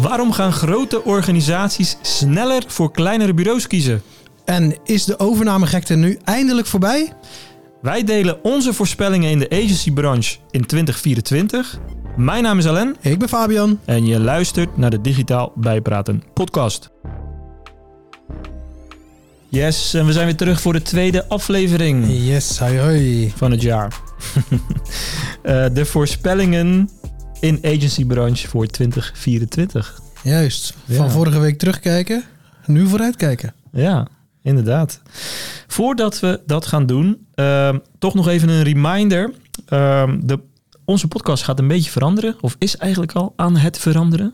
Waarom gaan grote organisaties sneller voor kleinere bureaus kiezen? En is de overnamegekte nu eindelijk voorbij? Wij delen onze voorspellingen in de agency-branche in 2024. Mijn naam is Alain Ik ben Fabian. en je luistert naar de Digitaal Bijpraten podcast. Yes, en we zijn weer terug voor de tweede aflevering Yes, hoi hoi. van het jaar. Eh, de voorspellingen in agency-branche voor 2024. Juist. Ja. Van vorige week terugkijken, nu vooruitkijken. Ja, inderdaad. Voordat we dat gaan doen, ehm, toch nog even een reminder. Ehm, de, onze podcast gaat een beetje veranderen, of is eigenlijk al aan het veranderen.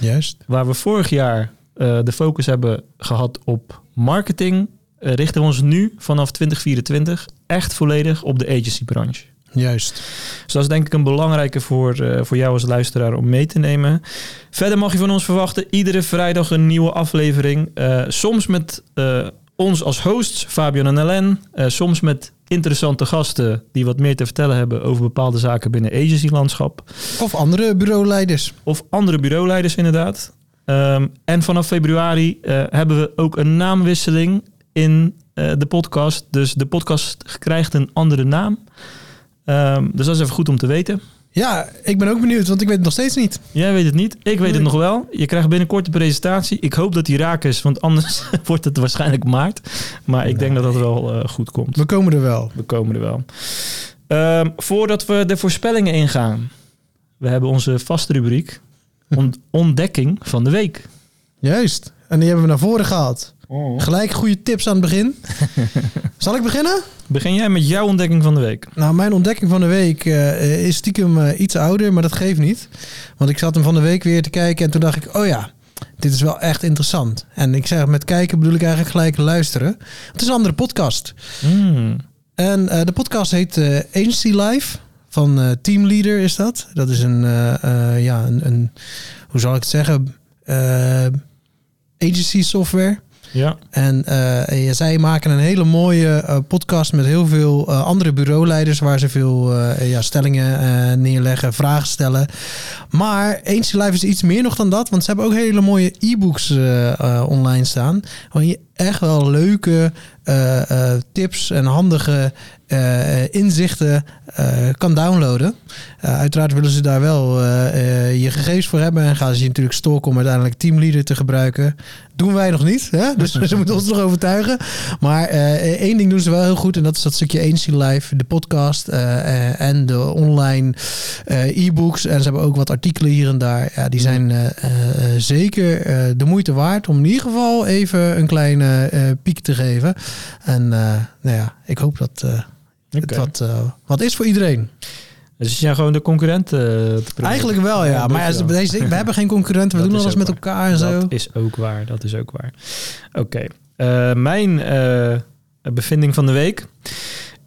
Juist. Waar we vorig jaar eh, de focus hebben gehad op marketing, eh, richten we ons nu vanaf 2024 echt volledig op de agency-branche. Juist. Dus dat is denk ik een belangrijke voor, eh, voor jou als luisteraar om mee te nemen. Verder mag je van ons verwachten iedere vrijdag een nieuwe aflevering. Eh, soms met eh, ons als hosts, Fabian en Ellen. Soms met interessante gasten die wat meer te vertellen hebben over bepaalde zaken binnen agency-landschap. Of andere bureauleiders. Of andere bureauleiders inderdaad. Ehm, en vanaf februari hebben we ook een naamwisseling in de podcast. Dus de podcast krijgt een andere naam. Ehm, dus dat is even goed om te weten. Ja, ik ben ook benieuwd, want ik weet het nog steeds niet. Jij weet het niet. Ik weet het nog wel. Je krijgt binnenkort de presentatie. Ik hoop dat die raak is, want anders wordt het waarschijnlijk maart. Maar ik denk dat dat wel eh, goed komt. We komen er wel. We komen er wel. Ehm, voordat we de voorspellingen ingaan. We hebben onze vaste rubriek. ont- ontdekking van de week. Juist. En die hebben we naar voren gehaald. Gelijk goede tips aan het begin. Zal ik beginnen? Begin jij met jouw ontdekking van de week? Nou, mijn ontdekking van de week eh, is stiekem eh, iets ouder, maar dat geeft niet. Want ik zat hem van de week weer te kijken en toen dacht ik, oh ja, dit is wel echt interessant. En ik zeg met kijken bedoel ik eigenlijk gelijk luisteren. Het is een andere podcast. Hmm. En eh, de podcast heet Agency Life van Teamleader is dat. Dat is een, ja, een, een, hoe zal ik het zeggen, agency software. Ja. En ja, zij maken een hele mooie eh, podcast met heel veel andere bureauleiders waar ze veel ja, stellingen neerleggen, vragen stellen. Maar Agency Life is iets meer nog dan dat, want ze hebben ook hele mooie e-books online staan. Waar je echt wel leuke eh, eh, tips en handige eh, inzichten kan downloaden. Uiteraard willen ze daar wel je gegevens voor hebben en gaan ze je natuurlijk stalken om uiteindelijk teamleader te gebruiken. Doen wij nog niet, hè? dus ze moeten ons nog overtuigen. Maar één ding doen ze wel heel goed en dat is dat stukje Agency Live, de podcast en de online e-books. En ze hebben ook wat artikelen hier en daar. Ja, die zijn eh, eh, zeker de moeite waard om in ieder geval even een kleine piek te geven. En eh, nou ja, ik hoop dat eh, het wat, eh, wat is voor iedereen. Dus jij gewoon de concurrent eh, te proberen? Eigenlijk wel, ja. Ja, maar ja, we hebben geen concurrenten. We Dat doen alles met waar. elkaar en zo. Dat is ook waar. Dat is ook waar. Oké. Eh, mijn eh, bevinding van de week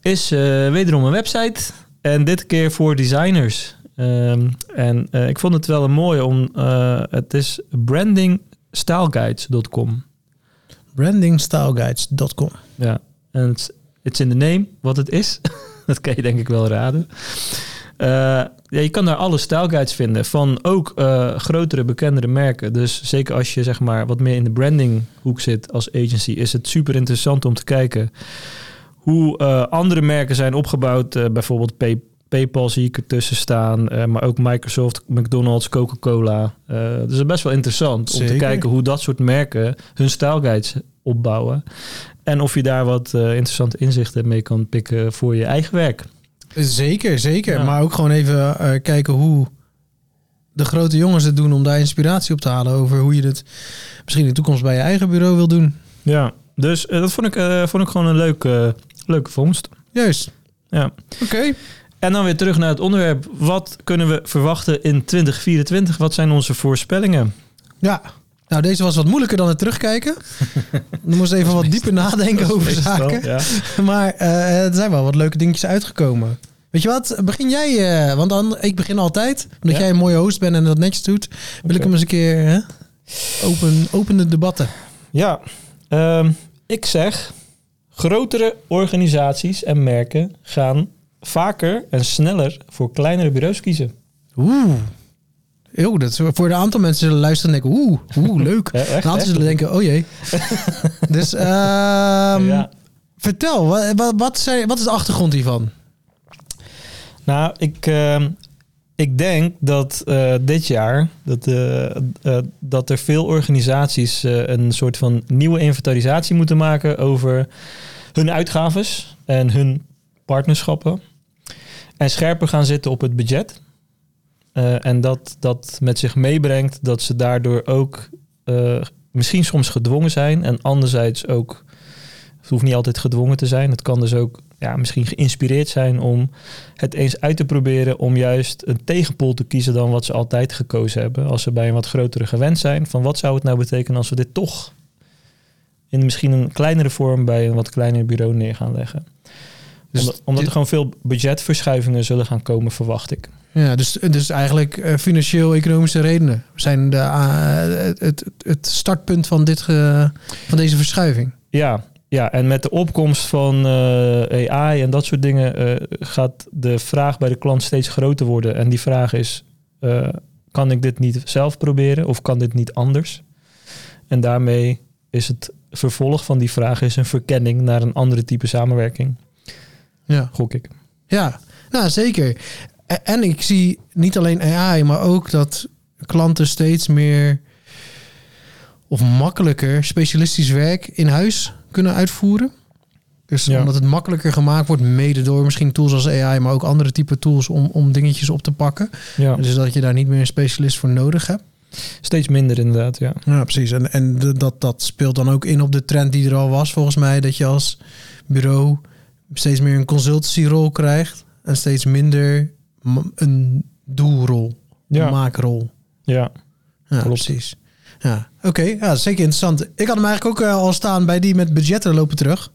is eh, wederom een website. En dit keer voor designers. Ehm, en eh, ik vond het wel een mooie om... eh, het is brandingstyleguides.com. Brandingstyleguides.com Ja. En het it's in the name wat het is. dat kan je denk ik wel raden. Eh, ja, je kan daar alle styleguides vinden van ook eh, grotere, bekendere merken. Dus zeker als je zeg maar wat meer in de brandinghoek zit als agency, is het super interessant om te kijken hoe eh, andere merken zijn opgebouwd. Bijvoorbeeld PayPal zie ik ertussen staan, eh, maar ook Microsoft, McDonald's, Coca-Cola. Eh dus best wel interessant om te kijken hoe dat soort merken hun styleguides opbouwen. En of je daar wat eh, interessante inzichten mee kan pikken voor je eigen werk. Zeker, zeker. Ja. Maar ook gewoon even kijken hoe de grote jongens het doen om daar inspiratie op te halen over hoe je het misschien in de toekomst bij je eigen bureau wil doen. Ja, dus dat vond ik, vond ik gewoon een leuke, leuke vondst. Juist. Ja. Oké. En dan weer terug naar het onderwerp. Wat kunnen we verwachten in 2024? Wat zijn onze voorspellingen? Ja. Nou, deze was wat moeilijker dan het terugkijken. Dan moest even wat dieper nadenken over zaken. Ja. Maar eh, er zijn wel wat leuke dingetjes uitgekomen. Weet je wat? Begin jij, eh, want dan, ik begin altijd. Omdat Ja. jij een mooie host bent en dat netjes doet, wil ik hem eens een keer hè, open, opende debatten. Ja, ehm, ik zeg, grotere organisaties en merken gaan vaker en sneller voor kleinere bureaus kiezen. Oeh. Yo, dat is voor een aantal mensen zullen luisteren en denken, oeh, oeh, leuk. Ja, echt, een aantal echt? zullen denken, oh jee. dus ehm, Ja. vertel, wat, wat, wat, zijn- wat is de achtergrond hiervan? Nou, ik, ehm, ik denk dat eh, dit jaar dat, eh, eh, dat er veel organisaties een soort van nieuwe inventarisatie moeten maken over hun uitgaves en hun partnerschappen. En scherper gaan zitten op het budget. Eh, en dat dat met zich meebrengt dat ze daardoor ook eh, misschien soms gedwongen zijn. En anderzijds ook, het hoeft niet altijd gedwongen te zijn. Het kan dus ook ja, misschien geïnspireerd zijn om het eens uit te proberen om juist een tegenpol te kiezen dan wat ze altijd gekozen hebben. Als ze bij een wat grotere gewend zijn. Van wat zou het nou betekenen als we dit toch in misschien een kleinere vorm bij een wat kleiner bureau neer gaan leggen. Dus omdat, er gewoon veel budgetverschuivingen zullen gaan komen, verwacht ik. Ja, dus, dus eigenlijk eh, financieel-economische redenen zijn de, eh, het, het, startpunt van, dit ge- van deze verschuiving. Ja, ja, en met de opkomst van eh, AI en dat soort dingen gaat de vraag bij de klant steeds groter worden. En die vraag is, kan ik dit niet zelf proberen of kan dit niet anders? En daarmee is het vervolg van die vraag is een verkenning naar een andere type samenwerking, Ja. gok ik. Ja, nou zeker. E- En ik zie niet alleen AI, maar ook dat klanten steeds meer of makkelijker specialistisch werk in huis kunnen uitvoeren. Dus Ja. omdat het makkelijker gemaakt wordt, mede door misschien tools als AI, maar ook andere type tools om, om dingetjes op te pakken. Ja, Dus dat je daar niet meer een specialist voor nodig hebt. steeds minder inderdaad, ja. Ja, precies. En, en dat, dat speelt dan ook in op de trend die er al was, volgens mij. Dat je als bureau steeds meer een consultancyrol krijgt. En steeds minder een doelrol, Ja. een maakrol. Ja, Ja, Klopt. precies. Ja, oké. Ja, zeker interessant. Ik had hem eigenlijk ook eh, al staan bij die met budgetten lopen terug.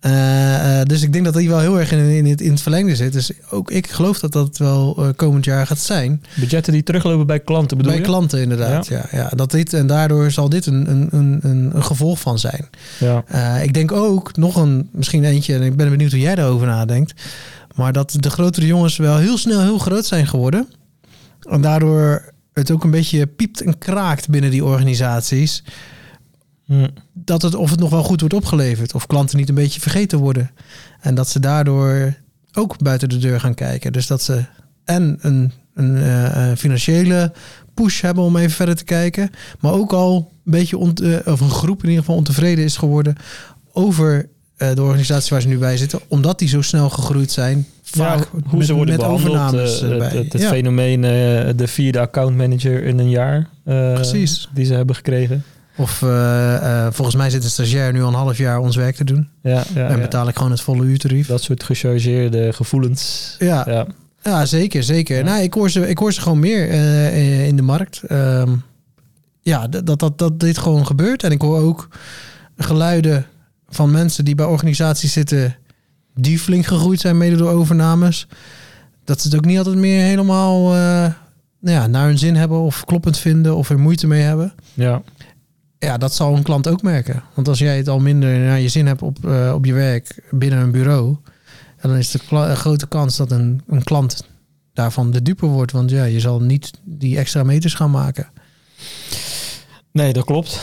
Eh, eh, dus ik denk dat die wel heel erg in, in, het, in het verlengde zit. Dus ook ik geloof dat dat wel eh, komend jaar gaat zijn. budgetten die teruglopen bij klanten bedoel Bij je? klanten inderdaad. Ja. Ja, dat dit, en daardoor zal dit een, een, een, een, gevolg van zijn. Ja, ik denk ook nog een, misschien eentje, en ik ben benieuwd hoe jij daarover nadenkt. Maar dat de grotere jongens wel heel snel heel groot zijn geworden. En daardoor het ook een beetje piept en kraakt binnen die organisaties. Hm. Dat het of het nog wel goed wordt opgeleverd. Of klanten niet een beetje vergeten worden. En dat ze daardoor ook buiten de deur gaan kijken. Dus dat ze en een, een eh, financiële push hebben om even verder te kijken. Maar ook al een beetje, ont- eh, of een groep in ieder geval ontevreden is geworden over eh, de organisatie waar ze nu bij zitten. Omdat die zo snel gegroeid zijn. Ja, Vaak hoe met, ze worden met behandeld. overnames het het Ja, fenomeen, de vierde accountmanager in een jaar. Precies. Die ze hebben gekregen. Of eh, eh, volgens mij zit een stagiair nu al een half jaar ons werk te doen. Ja, ja, en betaal ik gewoon het volle uurtarief. Dat soort gechargeerde gevoelens. Ja, Ja, Ja, zeker, zeker. Nou, ik hoor ze, ik hoor ze gewoon meer eh, in de markt. Ehm, ja, dat, dat, dat, dit gewoon gebeurt. En ik hoor ook geluiden van mensen die bij organisaties zitten die flink gegroeid zijn mede door overnames. Dat ze het ook niet altijd meer helemaal nou ja, naar hun zin hebben of kloppend vinden of er moeite mee hebben. ja. Ja, dat zal een klant ook merken. Want als jij het al minder naar je zin hebt op, eh, op je werk binnen een bureau, dan is de een grote kans dat een, een klant daarvan de dupe wordt. Want ja, je zal niet die extra meters gaan maken. Nee, dat klopt.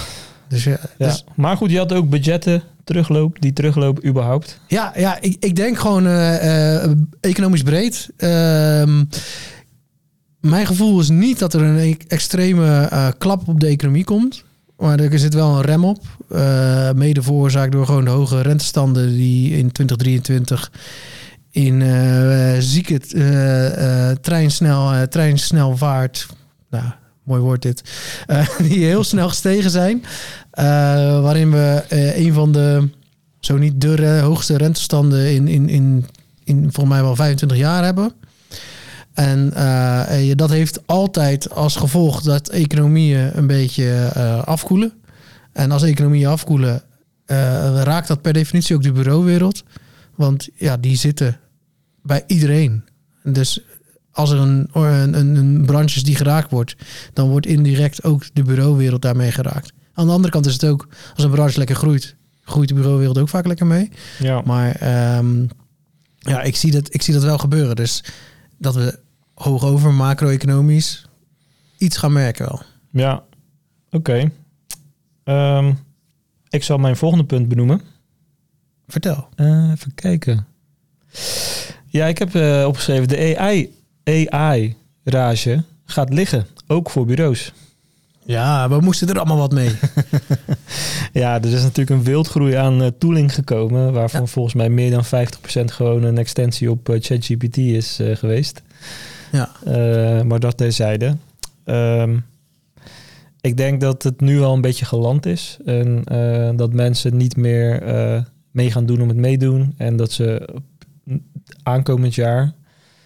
Dus ja, Ja. dus- Maar goed, je had ook budgetten terugloop, die teruglopen überhaupt. ja, ja ik, ik denk gewoon eh, eh, economisch breed. Ehm, mijn gevoel is niet dat er een e- extreme klap op de economie komt. Maar er zit wel een rem op. eh, mede veroorzaakt door gewoon de hoge rentestanden die in 2023 in eh zieke treinsnel, eh, treinsnelvaart, nou, mooi woord dit, die heel snel gestegen zijn. Waarin we een van de, zo niet de hoogste rentestanden in, in, in, in volgens mij wel 25 jaar hebben. En eh, dat heeft altijd als gevolg dat economieën een beetje eh, afkoelen. En als economieën afkoelen, eh, raakt dat per definitie ook de bureauwereld. Want ja, die zitten bij iedereen. Dus als er een, een, een, een branche is die geraakt wordt, dan wordt indirect ook de bureauwereld daarmee geraakt. Aan de andere kant is het ook, als een branche lekker groeit, groeit de bureauwereld ook vaak lekker mee. Ja. Maar ehm, ja, ik zie, dat, ik zie dat wel gebeuren. Dus dat we hoog over macro-economisch iets gaan merken wel. Ja, oké. Ehm, ik zal mijn volgende punt benoemen. Vertel. Eh, even kijken. Ja, ik heb eh, opgeschreven de AI, AI-rage gaat liggen, ook voor bureaus. Ja, we moesten er allemaal wat mee. Ja, er is natuurlijk een wildgroei aan eh, tooling gekomen, waarvan volgens mij meer dan 50% gewoon een extensie op ChatGPT is geweest. Ja. Eh, maar dat terzijde. Ehm ik denk dat het nu al een beetje geland is en eh, dat mensen niet meer eh, mee gaan doen om het meedoen en dat ze aankomend jaar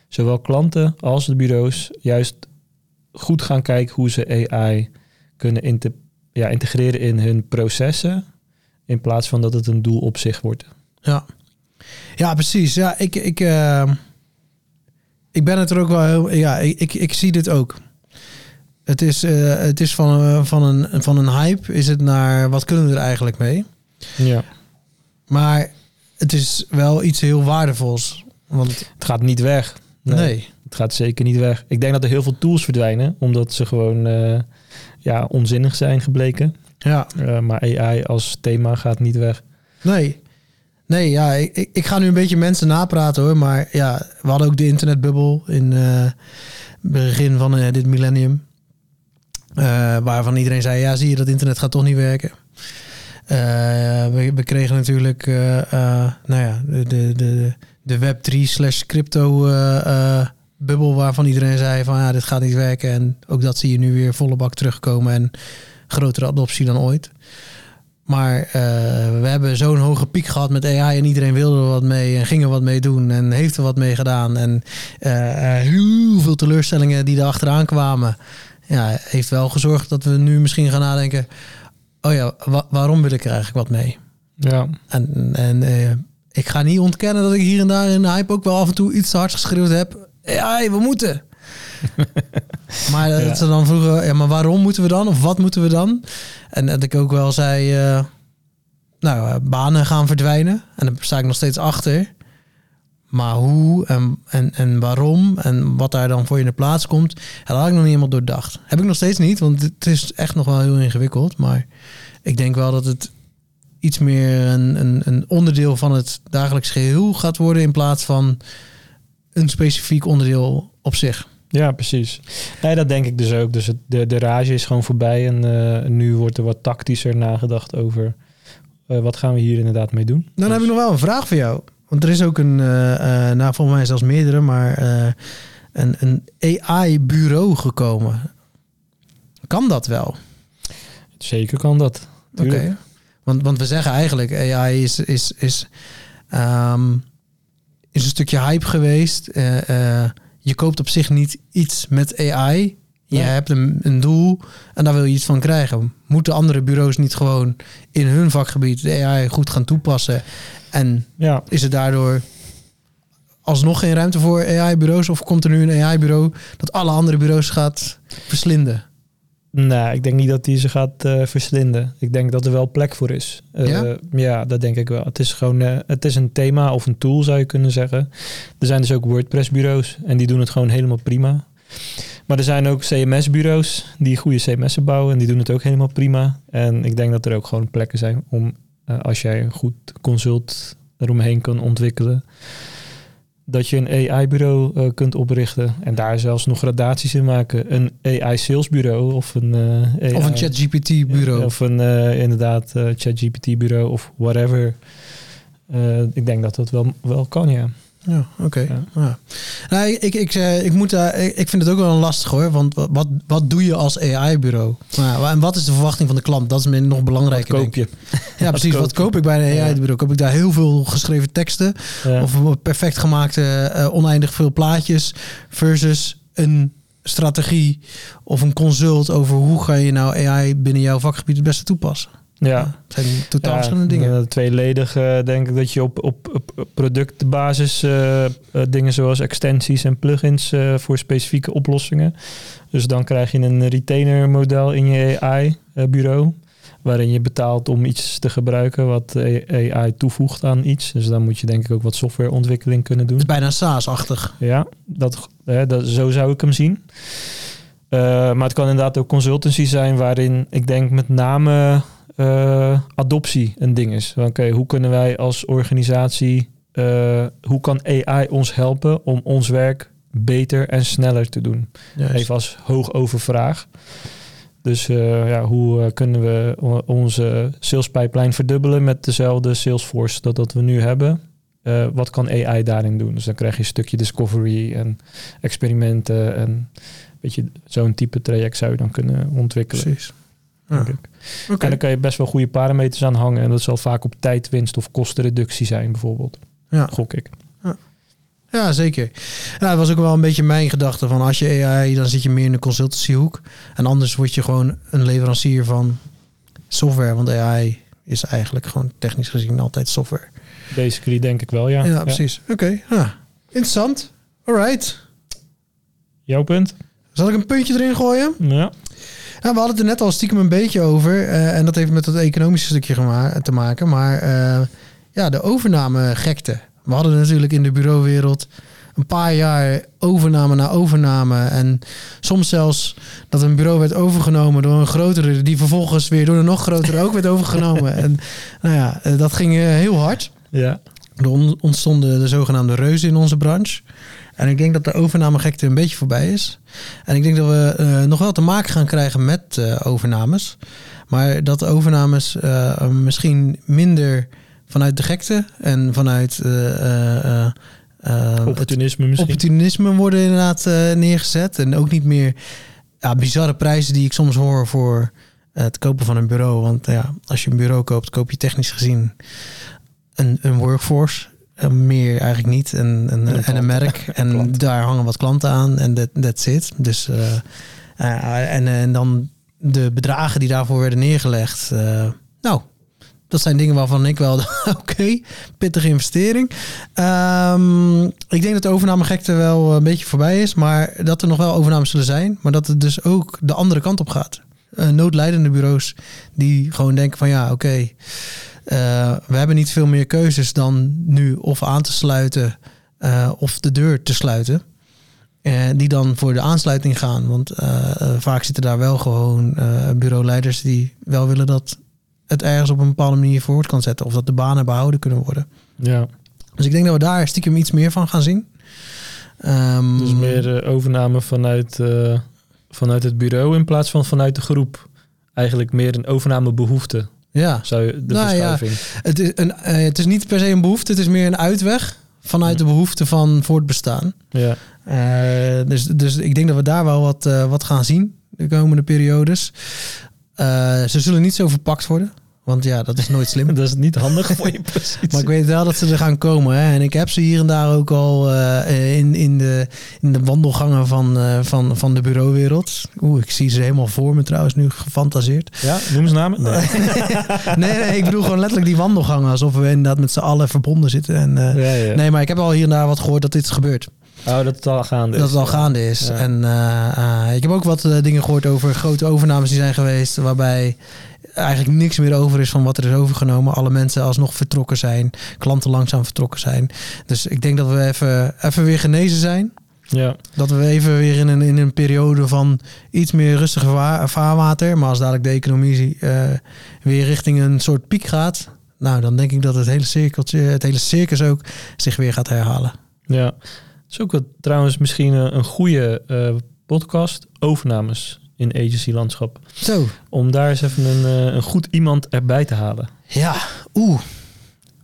zowel klanten als de bureaus juist goed gaan kijken hoe ze AI kunnen ja, integreren in hun processen in plaats van dat het een doel op zich wordt. Ja, ja precies. Ja, ik, ik, eh, ik ben het er ook wel heel... Ja, ik, ik, ik zie dit ook. Het is, eh, het is van, eh, van, een, van een hype is het naar wat kunnen we er eigenlijk mee? Ja. Maar het is wel iets heel waardevols. Want Het gaat niet weg. nee, Het gaat zeker niet weg. Ik denk dat er heel veel tools verdwijnen, omdat ze gewoon eh, ja, onzinnig zijn gebleken. ja, maar AI als thema gaat niet weg. nee. Nee, ja, ik, ik- ga nu een beetje mensen napraten hoor. Maar ja, we hadden ook de internetbubbel in eh, het begin van eh, dit millennium. Eh, waarvan iedereen zei, ja zie je, dat internet gaat toch niet werken. Eh, we, we kregen natuurlijk, eh, eh, nou ja, de, de, de, de Web3 slash crypto eh, eh, bubbel waarvan iedereen zei van ja, dit gaat niet werken. En ook dat zie je nu weer volle bak terugkomen en grotere adoptie dan ooit. Maar eh, we hebben zo'n hoge piek gehad met AI en iedereen wilde er wat mee en ging er wat mee doen en heeft er wat mee gedaan. En eh, heel veel teleurstellingen die er achteraan kwamen. Ja, heeft wel gezorgd dat we nu misschien gaan nadenken. Oh ja, wa- waarom wil ik er eigenlijk wat mee? Ja, En, en eh, ik ga niet ontkennen dat ik hier en daar in de hype ook wel af en toe iets te hard geschreeuwd heb. AI, we moeten. maar dat Ja. ze dan vroegen, ja, maar waarom moeten we dan? Of wat moeten we dan? En dat ik ook wel zei, eh, nou, eh, banen gaan verdwijnen. En daar sta ik nog steeds achter. Maar hoe en, en, en waarom en wat daar dan voor je in de plaats komt, dat had ik nog niet helemaal doordacht. Heb ik nog steeds niet, want het is echt nog wel heel ingewikkeld. Maar ik denk wel dat het iets meer een, een, een onderdeel van het dagelijks geheel gaat worden in plaats van een specifiek onderdeel op zich. Ja precies. Nee, dat denk ik dus ook. Dus het, de, de rage is gewoon voorbij en eh, nu wordt er wat tactischer nagedacht over eh, wat gaan we hier inderdaad mee doen. Dan Dus- heb ik nog wel een vraag voor jou. Want er is ook een, eh, nou volgens mij zelfs meerdere, maar een, een AI-bureau gekomen. Kan dat wel? Zeker kan dat. Oké. Want, want we zeggen eigenlijk, AI is, is, is, ehm, is een stukje hype geweest. Je koopt op zich niet iets met AI. Je hebt een, een doel en daar wil je iets van krijgen. Moeten andere bureaus niet gewoon in hun vakgebied de AI goed gaan toepassen? En Ja, is er daardoor alsnog geen ruimte voor AI-bureaus? Of komt er nu een AI-bureau dat alle andere bureaus gaat verslinden? Nou, ik denk niet dat die ze gaat eh, verslinden. Ik denk dat er wel plek voor is. Eh, Ja? ja? dat denk ik wel. Het is gewoon eh, het is een thema of een tool, zou je kunnen zeggen. Er zijn dus ook WordPress-bureaus en die doen het gewoon helemaal prima. Maar er zijn ook CMS-bureaus die goede CMS'en bouwen en die doen het ook helemaal prima. En ik denk dat er ook gewoon plekken zijn om, als jij een goed consult eromheen kan ontwikkelen, dat je een AI-bureau eh, kunt oprichten en daar zelfs nog gradaties in maken. Een AI-salesbureau of een eh, AI Of een ChatGPT-bureau? Of een eh, inderdaad ChatGPT-bureau of whatever. Ik denk dat dat wel, wel kan, ja. Ja, oké. Ja. Ja. Nou, ik, ik, ik, eh, ik, moet daar, ik, vind het ook wel lastig hoor. Want wa- wat, wat doe je als AI-bureau? Nou, en wat is de verwachting van de klant? Dat is me nog Wat belangrijker. koop denk je? ik. Ja, precies. koop Wat koop ik bij een. AI-bureau? Koop ik daar heel veel geschreven teksten? Ja. Of perfect gemaakte, eh, oneindig veel plaatjes? Versus een strategie of een consult over hoe ga je nou AI binnen jouw vakgebied het beste toepassen? Ja. Het zijn totaal Ja, verschillende dingen. eh, tweeledig eh, denk ik dat je op, op, op productbasis eh, dingen zoals extensies en plugins voor specifieke oplossingen. Dus dan krijg je een retainer model in je AI-bureau. waarin je betaalt om iets te gebruiken wat AI toevoegt aan iets. Dus dan moet je denk ik ook wat softwareontwikkeling kunnen doen. Het is bijna SaaS-achtig. Ja, dat, hè, dat, zo zou ik hem zien. Maar het kan inderdaad ook consultancy zijn waarin ik denk met name eh, adoptie een ding is. Oké, hoe kunnen wij als organisatie, eh, hoe kan AI ons helpen om ons werk beter en sneller te doen? Juist. Even als hoog overvraag. Dus eh, ja, hoe kunnen we onze sales pipeline verdubbelen met dezelfde Salesforce dat, dat we nu hebben? Wat kan AI daarin doen? Dus dan krijg je een stukje discovery en experimenten en weet je, zo'n type traject zou je dan kunnen ontwikkelen. Precies. Denk ik. En dan kan je best wel goede parameters aan hangen en dat zal vaak op tijdwinst of kostenreductie zijn bijvoorbeeld. Ja. Gok ik. Ja, zeker. Ja, dat was ook wel een beetje mijn gedachte van als je AI, dan zit je meer in de consultancyhoek. En anders word je gewoon een leverancier van software. Want AI is eigenlijk gewoon technisch gezien altijd software. Basically denk ik wel, ja. Ja, precies. Oké, ja. interessant. Alright. Jouw punt? Zal ik een puntje erin gooien? Ja. Ja, we hadden het er net al stiekem een beetje over. eh, en dat heeft met het economische stukje te maken. Maar eh, ja, de overname gekte. We hadden natuurlijk in de bureauwereld een paar jaar overname na overname. En soms zelfs dat een bureau werd overgenomen door een grotere... die vervolgens weer door een nog grotere ook werd overgenomen. En nou ja, eh, dat ging heel hard. Ja. Er on- ontstonden de zogenaamde reuzen in onze branche. En ik denk dat de overnamegekte een beetje voorbij is. En ik denk dat we eh, nog wel te maken gaan krijgen met eh, overnames. Maar dat de overnames eh, misschien minder vanuit de gekte en vanuit Opportunisme misschien. opportunisme worden inderdaad neergezet. En ook niet meer ja, bizarre prijzen die ik soms hoor voor het kopen van een bureau. Want ja, als je een bureau koopt, koop je technisch gezien een, een workforce. Eh, meer eigenlijk niet. En, en, En en, klanten. een merk. En daar hangen wat klanten aan. En that, that's it. Dus, eh, en, en dan de bedragen die daarvoor werden neergelegd. nou, dat zijn dingen waarvan ik wel... Oké, pittige investering. Ehm, ik denk dat de overnamegekte wel een beetje voorbij is. Maar dat er nog wel overnames zullen zijn. Maar dat het dus ook de andere kant op gaat. Noodlijdende bureaus die gewoon denken van ja, oké. We hebben niet veel meer keuzes dan nu of aan te sluiten eh, of de deur te sluiten. En die dan voor de aansluiting gaan. Want eh, eh, vaak zitten daar wel gewoon eh, bureauleiders die wel willen dat het ergens op een bepaalde manier voort kan zetten. Of dat de banen behouden kunnen worden. Ja. Dus ik denk dat we daar stiekem iets meer van gaan zien. Ehm, Dus meer eh, overname vanuit, eh, vanuit het bureau in plaats van vanuit de groep. Eigenlijk meer een overnamebehoefte, ja, de Nou ja, het is, een, eh, het is niet per se een behoefte, het is meer een uitweg vanuit de behoefte van voortbestaan. Ja. Eh, dus, dus ik denk dat we daar wel wat, eh, wat gaan zien de komende periodes. Ze zullen niet zo verpakt worden, want ja, dat is nooit slim. Dat is niet handig voor je positie. Maar ik weet wel dat ze er gaan komen. Hè? En ik heb ze hier en daar ook al eh, in, in, de, in de wandelgangen van, eh, van, van de bureauwereld. Oeh, ik zie ze helemaal voor me trouwens nu gefantaseerd. Ja, noem eens namen. Nee. nee, nee, ik bedoel gewoon letterlijk die wandelgangen. Alsof we inderdaad met z'n allen verbonden zitten. En, eh, Ja, ja. Nee, maar ik heb al hier en daar wat gehoord dat dit gebeurt. Oh, dat het al gaande is. Dat het al gaande is. Ja. En ik heb ook wat dingen gehoord over grote overnames die zijn geweest. Waarbij eigenlijk niks meer over is van wat er is overgenomen. Alle mensen alsnog vertrokken zijn. Klanten langzaam vertrokken zijn. Dus ik denk dat we even, even weer genezen zijn. Ja. Dat we even weer in een, in een periode van iets meer rustige va- vaarwater. Maar als dadelijk de economie eh, weer richting een soort piek gaat. Nou, dan denk ik dat het hele cirkeltje, het hele circus ook zich weer gaat herhalen. ja. Het is ook wat, trouwens misschien een, een goede eh, podcast. Overnames in agency landschap. Zo, Om daar eens even een, eh, een goed iemand erbij te halen. Ja, oeh.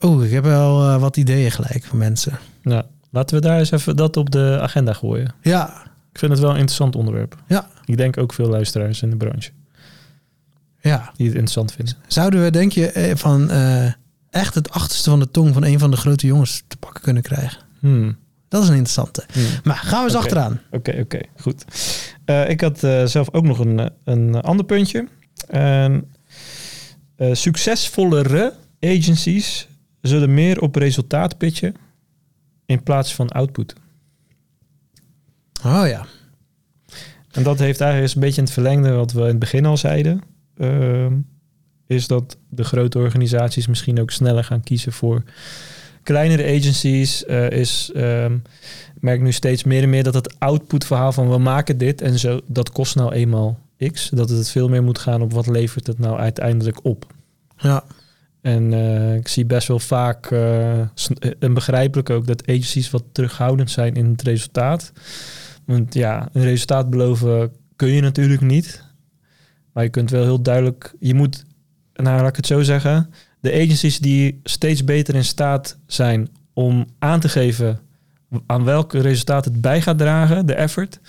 Oeh, ik heb wel eh, wat ideeën gelijk van mensen. Nou, laten we daar eens even dat op de agenda gooien. Ja, Ik vind het wel een interessant onderwerp. Ja. Ik denk ook veel luisteraars in de branche ja. die het interessant vinden. Zouden we, denk je, eh, van echt het achterste van de tong van een van de grote jongens te pakken kunnen krijgen? Hmm. Dat is een interessante. Hmm. Maar gaan we eens achteraan. Oké, oké, goed. Eh, ik had eh, zelf ook nog een, eh, een ander puntje. Succesvollere agencies zullen meer op resultaat pitchen in plaats van output. Oh ja. En dat heeft eigenlijk een beetje in het verlengde wat we in het begin al zeiden. Ehm, is dat de grote organisaties misschien ook sneller gaan kiezen voor kleinere agencies uh, is, um, merk nu steeds meer en meer dat het output verhaal van we maken dit en zo, dat kost nou eenmaal X. Dat het veel meer moet gaan op wat levert het nou uiteindelijk op. Ja. En uh, ik zie best wel vaak, uh, en begrijpelijk ook, dat agencies wat terughoudend zijn in het resultaat. Want ja, een resultaat beloven kun je natuurlijk niet. Maar je kunt wel heel duidelijk, je moet, nou laat ik het zo zeggen, de agencies die steeds beter in staat zijn om aan te geven aan welk resultaat het bij gaat dragen, de effort,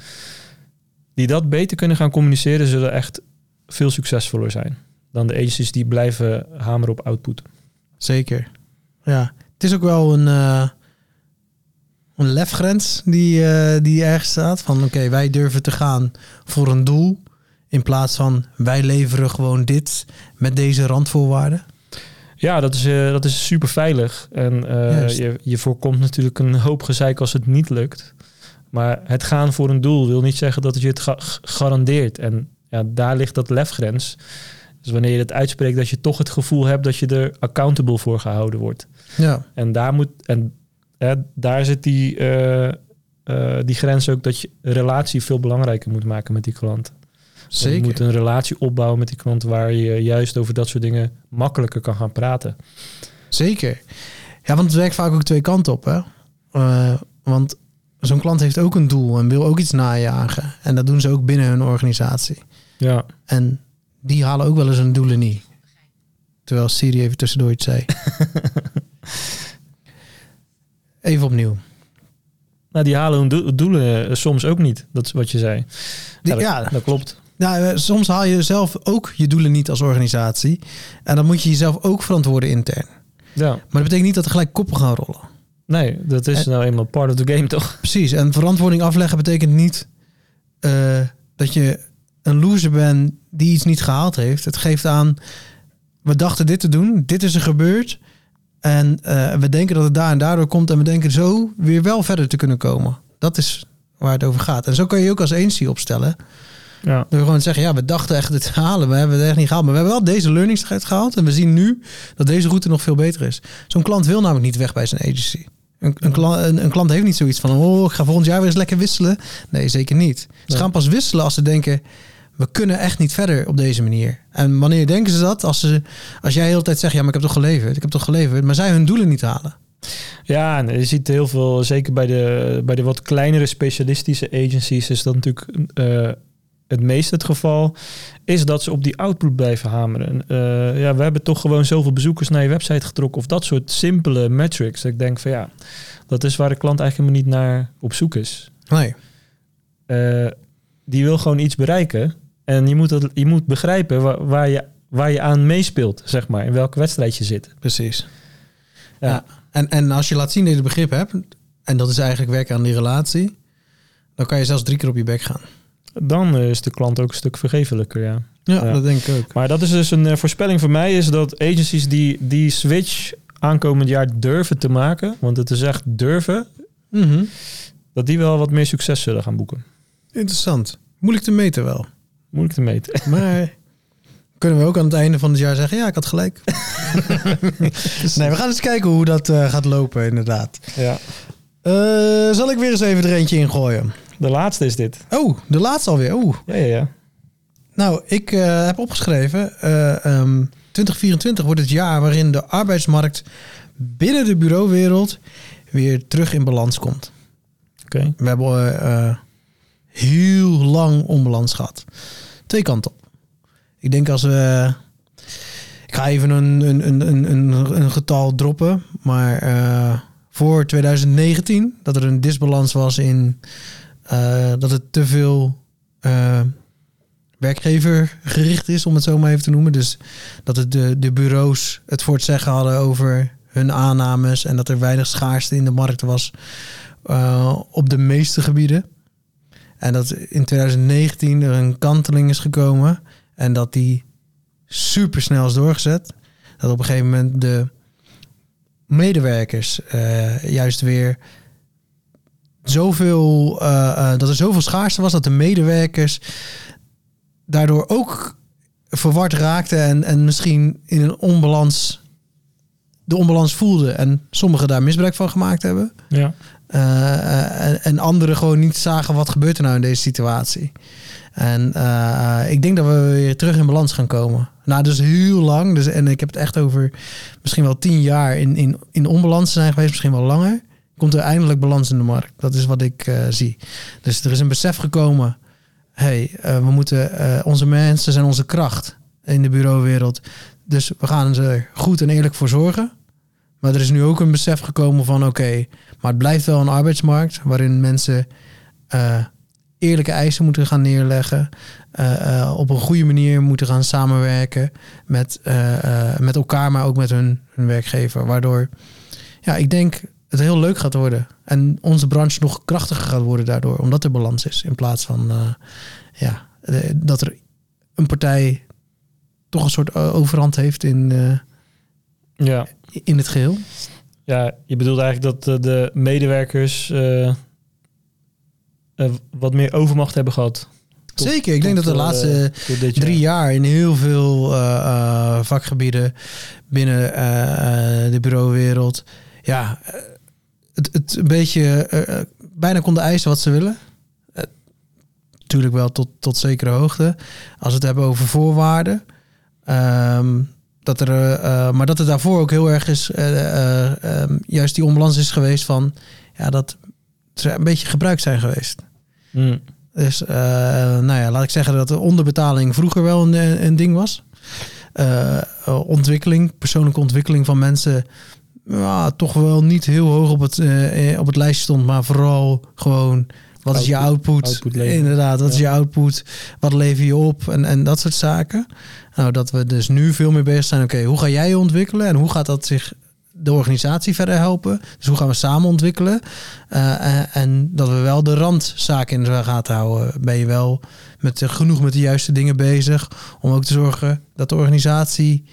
die dat beter kunnen gaan communiceren, zullen echt veel succesvoller zijn dan de agencies die blijven hameren op output. Zeker. Ja, het is ook wel een, uh, een lefgrens die, uh, die ergens staat. Van oké, wij durven te gaan voor een doel. In plaats van wij leveren gewoon dit met deze randvoorwaarden. Ja, dat is, uh, dat is super veilig. En je, je voorkomt natuurlijk een hoop gezeik als het niet lukt. Maar het gaan voor een doel wil niet zeggen dat het je het ga garandeert. En ja, daar ligt dat lefgrens. Dus wanneer je het uitspreekt, dat je toch het gevoel hebt dat je er accountable voor gehouden wordt. Ja. En daar moet en hè, daar zit die, uh, die grens ook dat je relatie veel belangrijker moet maken met die klant. Zeker. Je moet een relatie opbouwen met die klant waar je juist over dat soort dingen makkelijker kan gaan praten. Zeker. Ja, want het werkt vaak ook twee kanten op. Hè? Uh, want zo'n klant heeft ook een doel en wil ook iets najagen. En dat doen ze ook binnen hun organisatie. Ja. En die halen ook wel eens hun doelen niet. Terwijl Siri even tussendoor iets zei. even opnieuw. Nou, die halen hun do doelen soms ook niet. Dat is wat je zei. Die, ja, dat, ja, dat klopt. Nou, soms haal je zelf ook je doelen niet als organisatie. En dan moet je jezelf ook verantwoorden intern. Ja. Maar dat betekent niet dat er gelijk koppen gaan rollen. Nee, dat is En- nou eenmaal part of the game, toch? Precies. En verantwoording afleggen betekent niet eh, dat je een loser bent die iets niet gehaald heeft. Het geeft aan, we dachten dit te doen, dit is er gebeurd. En eh, we denken dat het daar en daardoor komt. En we denken zo weer wel verder te kunnen komen. Dat is waar het over gaat. En zo kan je je ook als agency opstellen. Ja. Door gewoon te zeggen, ja, we dachten echt dit te halen. We hebben het echt niet gehaald. Maar we hebben wel deze learnings eruit gehaald. En we zien nu dat deze route nog veel beter is. Zo'n klant wil namelijk niet weg bij zijn agency. Een, een, klant, een, een klant heeft niet zoiets van, oh, ik ga volgend jaar weer eens lekker wisselen. Nee, zeker niet. Ze Nee. gaan pas wisselen als ze denken, we kunnen echt niet verder op deze manier. En wanneer denken ze dat? Als, ze, als jij de hele tijd zegt, ja, maar ik heb toch geleverd. Ik heb toch geleverd. Maar zij hun doelen niet halen. Ja, je ziet heel veel, zeker bij de, bij de wat kleinere specialistische agencies, is dat natuurlijk eh, het meest het geval, is dat ze op die output blijven hameren. Eh, ja, we hebben toch gewoon zoveel bezoekers naar je website getrokken of dat soort simpele metrics. Dat ik denk van ja, dat is waar de klant eigenlijk helemaal niet naar op zoek is. Nee. Eh, die wil gewoon iets bereiken en je moet, dat, je moet begrijpen waar, waar, je, waar je aan meespeelt, zeg maar, in welke wedstrijd je zit. Precies. Ja. Ja. En, en als je laat zien dat je het begrip hebt, en dat is eigenlijk werken aan die relatie, dan kan je zelfs drie keer op je bek gaan. Dan eh, is de klant ook een stuk vergevelijker, ja. Ja, Ja. dat denk ik ook. Maar dat is dus een eh, voorspelling voor mij, is dat agencies die die switch aankomend jaar durven te maken, want het is echt durven, Mhm. dat die wel wat meer succes zullen gaan boeken. Interessant. Moeilijk te meten wel. Moeilijk te meten. Maar kunnen we ook aan het einde van het jaar zeggen, ja, ik had gelijk. nee, we gaan eens kijken hoe dat eh, gaat lopen, inderdaad. Ja. Zal ik weer eens even er eentje ingooien? De laatste is dit. Oh, de laatste alweer. Oeh. Ja, ja, ja. Nou, ik eh, heb opgeschreven, eh, ehm, 2024 wordt het jaar waarin de arbeidsmarkt binnen de bureauwereld weer terug in balans komt. Oké. We hebben eh, heel lang onbalans gehad. Twee kanten op. Ik denk als we... Ik ga even een, een, een, een, een, een getal droppen. Maar eh, voor 2019, dat er een disbalans was in... eh, dat het te veel eh, werkgever gericht is, om het zo maar even te noemen. Dus dat het de, de bureaus het voor het zeggen hadden over hun aannames... en dat er weinig schaarste in de markt was eh, op de meeste gebieden. En dat in 2019 er een kanteling is gekomen en dat die super snel is doorgezet. Dat op een gegeven moment de medewerkers eh, juist weer zoveel, eh, eh, dat er zoveel schaarste was dat de medewerkers daardoor ook verward raakten en, en misschien in een onbalans de onbalans voelden en sommigen daar misbruik van gemaakt hebben. Ja. Uh, en, en anderen gewoon niet zagen wat gebeurt er nou in deze situatie. En uh, ik denk dat we weer terug in balans gaan komen. Nou, dus heel lang. Dus, en ik heb het echt over misschien wel tien jaar in, in, in onbalans zijn geweest, misschien wel langer. Komt er eindelijk balans in de markt. Dat is wat ik uh, zie. Dus er is een besef gekomen. hey, we moeten, onze mensen zijn onze kracht in de bureauwereld. Dus we gaan er goed en eerlijk voor zorgen. Maar er is nu ook een besef gekomen van oké, maar het blijft wel een arbeidsmarkt waarin mensen eerlijke eisen moeten gaan neerleggen. Op een goede manier moeten gaan samenwerken met, met elkaar, maar ook met hun, hun werkgever. Waardoor ja, ik denk het heel leuk gaat worden. En onze branche nog krachtiger gaat worden daardoor, omdat er balans is. In plaats van ja, dat er een partij toch een soort overhand heeft in, ja. in het geheel. Ja, je bedoelt eigenlijk dat de medewerkers uh, wat meer overmacht hebben gehad. Zeker, ik denk dat de laatste drie jaar in heel veel vakgebieden binnen de bureauwereld, ja, het, het een beetje bijna konden eisen wat ze willen. natuurlijk wel tot, tot zekere hoogte. Als we het hebben over voorwaarden. Um, dat er, uh, maar dat er daarvoor ook heel erg is, uh, um, juist die onbalans is geweest van, ja, dat ze een beetje gebruikt zijn geweest. Mm. Dus, nou ja, laat ik zeggen dat de onderbetaling vroeger wel een, een ding was. ontwikkeling, persoonlijke ontwikkeling van mensen, ja, toch wel niet heel hoog op het, op het lijstje stond, maar vooral gewoon wat is je output? Inderdaad, wat is je output? Wat lever je op? En, en dat soort zaken. Nou, dat we dus nu veel meer bezig zijn. Oké, hoe ga jij je ontwikkelen? En hoe gaat dat zich de organisatie verder helpen? Dus hoe gaan we samen ontwikkelen? Uh, en dat we wel de randzaken in de gaten houden. Ben je wel met, genoeg met de juiste dingen bezig om ook te zorgen dat de organisatie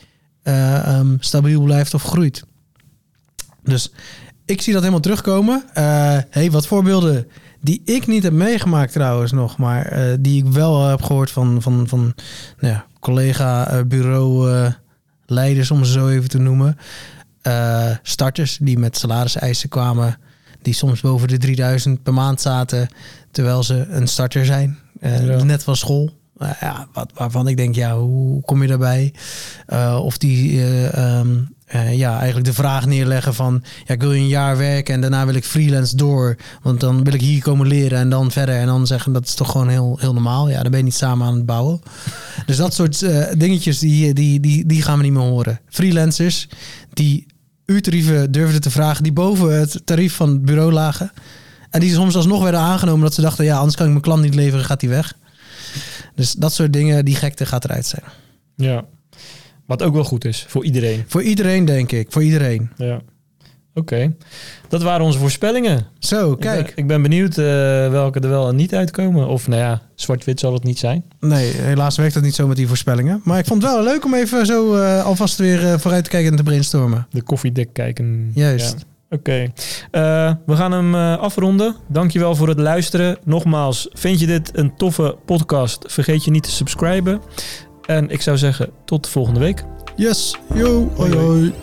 uh, um, stabiel blijft of groeit? Dus ik zie dat helemaal terugkomen. Uh, hey, wat voorbeelden die ik niet heb meegemaakt trouwens nog, maar uh, die ik wel heb gehoord van, van, van nou ja, collega uh, bureau leiders, om ze zo even te noemen. starters die met salariseisen kwamen, die soms boven de 3000 per maand zaten, terwijl ze een starter zijn, ja. net van school. ja, wat, waarvan ik denk, ja, hoe kom je daarbij? of die um, uh, ja, eigenlijk de vraag neerleggen van... Ja, ik wil een jaar werken en daarna wil ik freelance door. Want dan wil ik hier komen leren en dan verder. En dan zeggen dat is toch gewoon heel, heel normaal. Ja, dan ben je niet samen aan het bouwen. dus dat soort uh, dingetjes, die, die, die, die gaan we niet meer horen. Freelancers die uurtarieven durfden te vragen... die boven het tarief van het bureau lagen. En die soms alsnog werden aangenomen dat ze dachten... ja, anders kan ik mijn klant niet leveren, gaat die weg. Dus dat soort dingen, die gekte gaat eruit zijn. Ja, wat ook wel goed is voor iedereen. Voor iedereen, denk ik. Voor iedereen. Ja. Oké. Dat waren onze voorspellingen. Zo, kijk. Ik ben, ik ben benieuwd uh, welke er wel en niet uitkomen. Of nou ja, zwart-wit zal het niet zijn. Nee, helaas werkt dat niet zo met die voorspellingen. Maar ik vond het wel leuk om even zo uh, alvast weer uh, vooruit te kijken en te brainstormen. De koffiedek kijken. Juist. Ja. Oké. Okay. we gaan hem afronden. Dankjewel voor het luisteren. Nogmaals, vind je dit een toffe podcast? Vergeet je niet te subscriben. En ik zou zeggen, tot volgende week. Yes, yo, hoi hoi.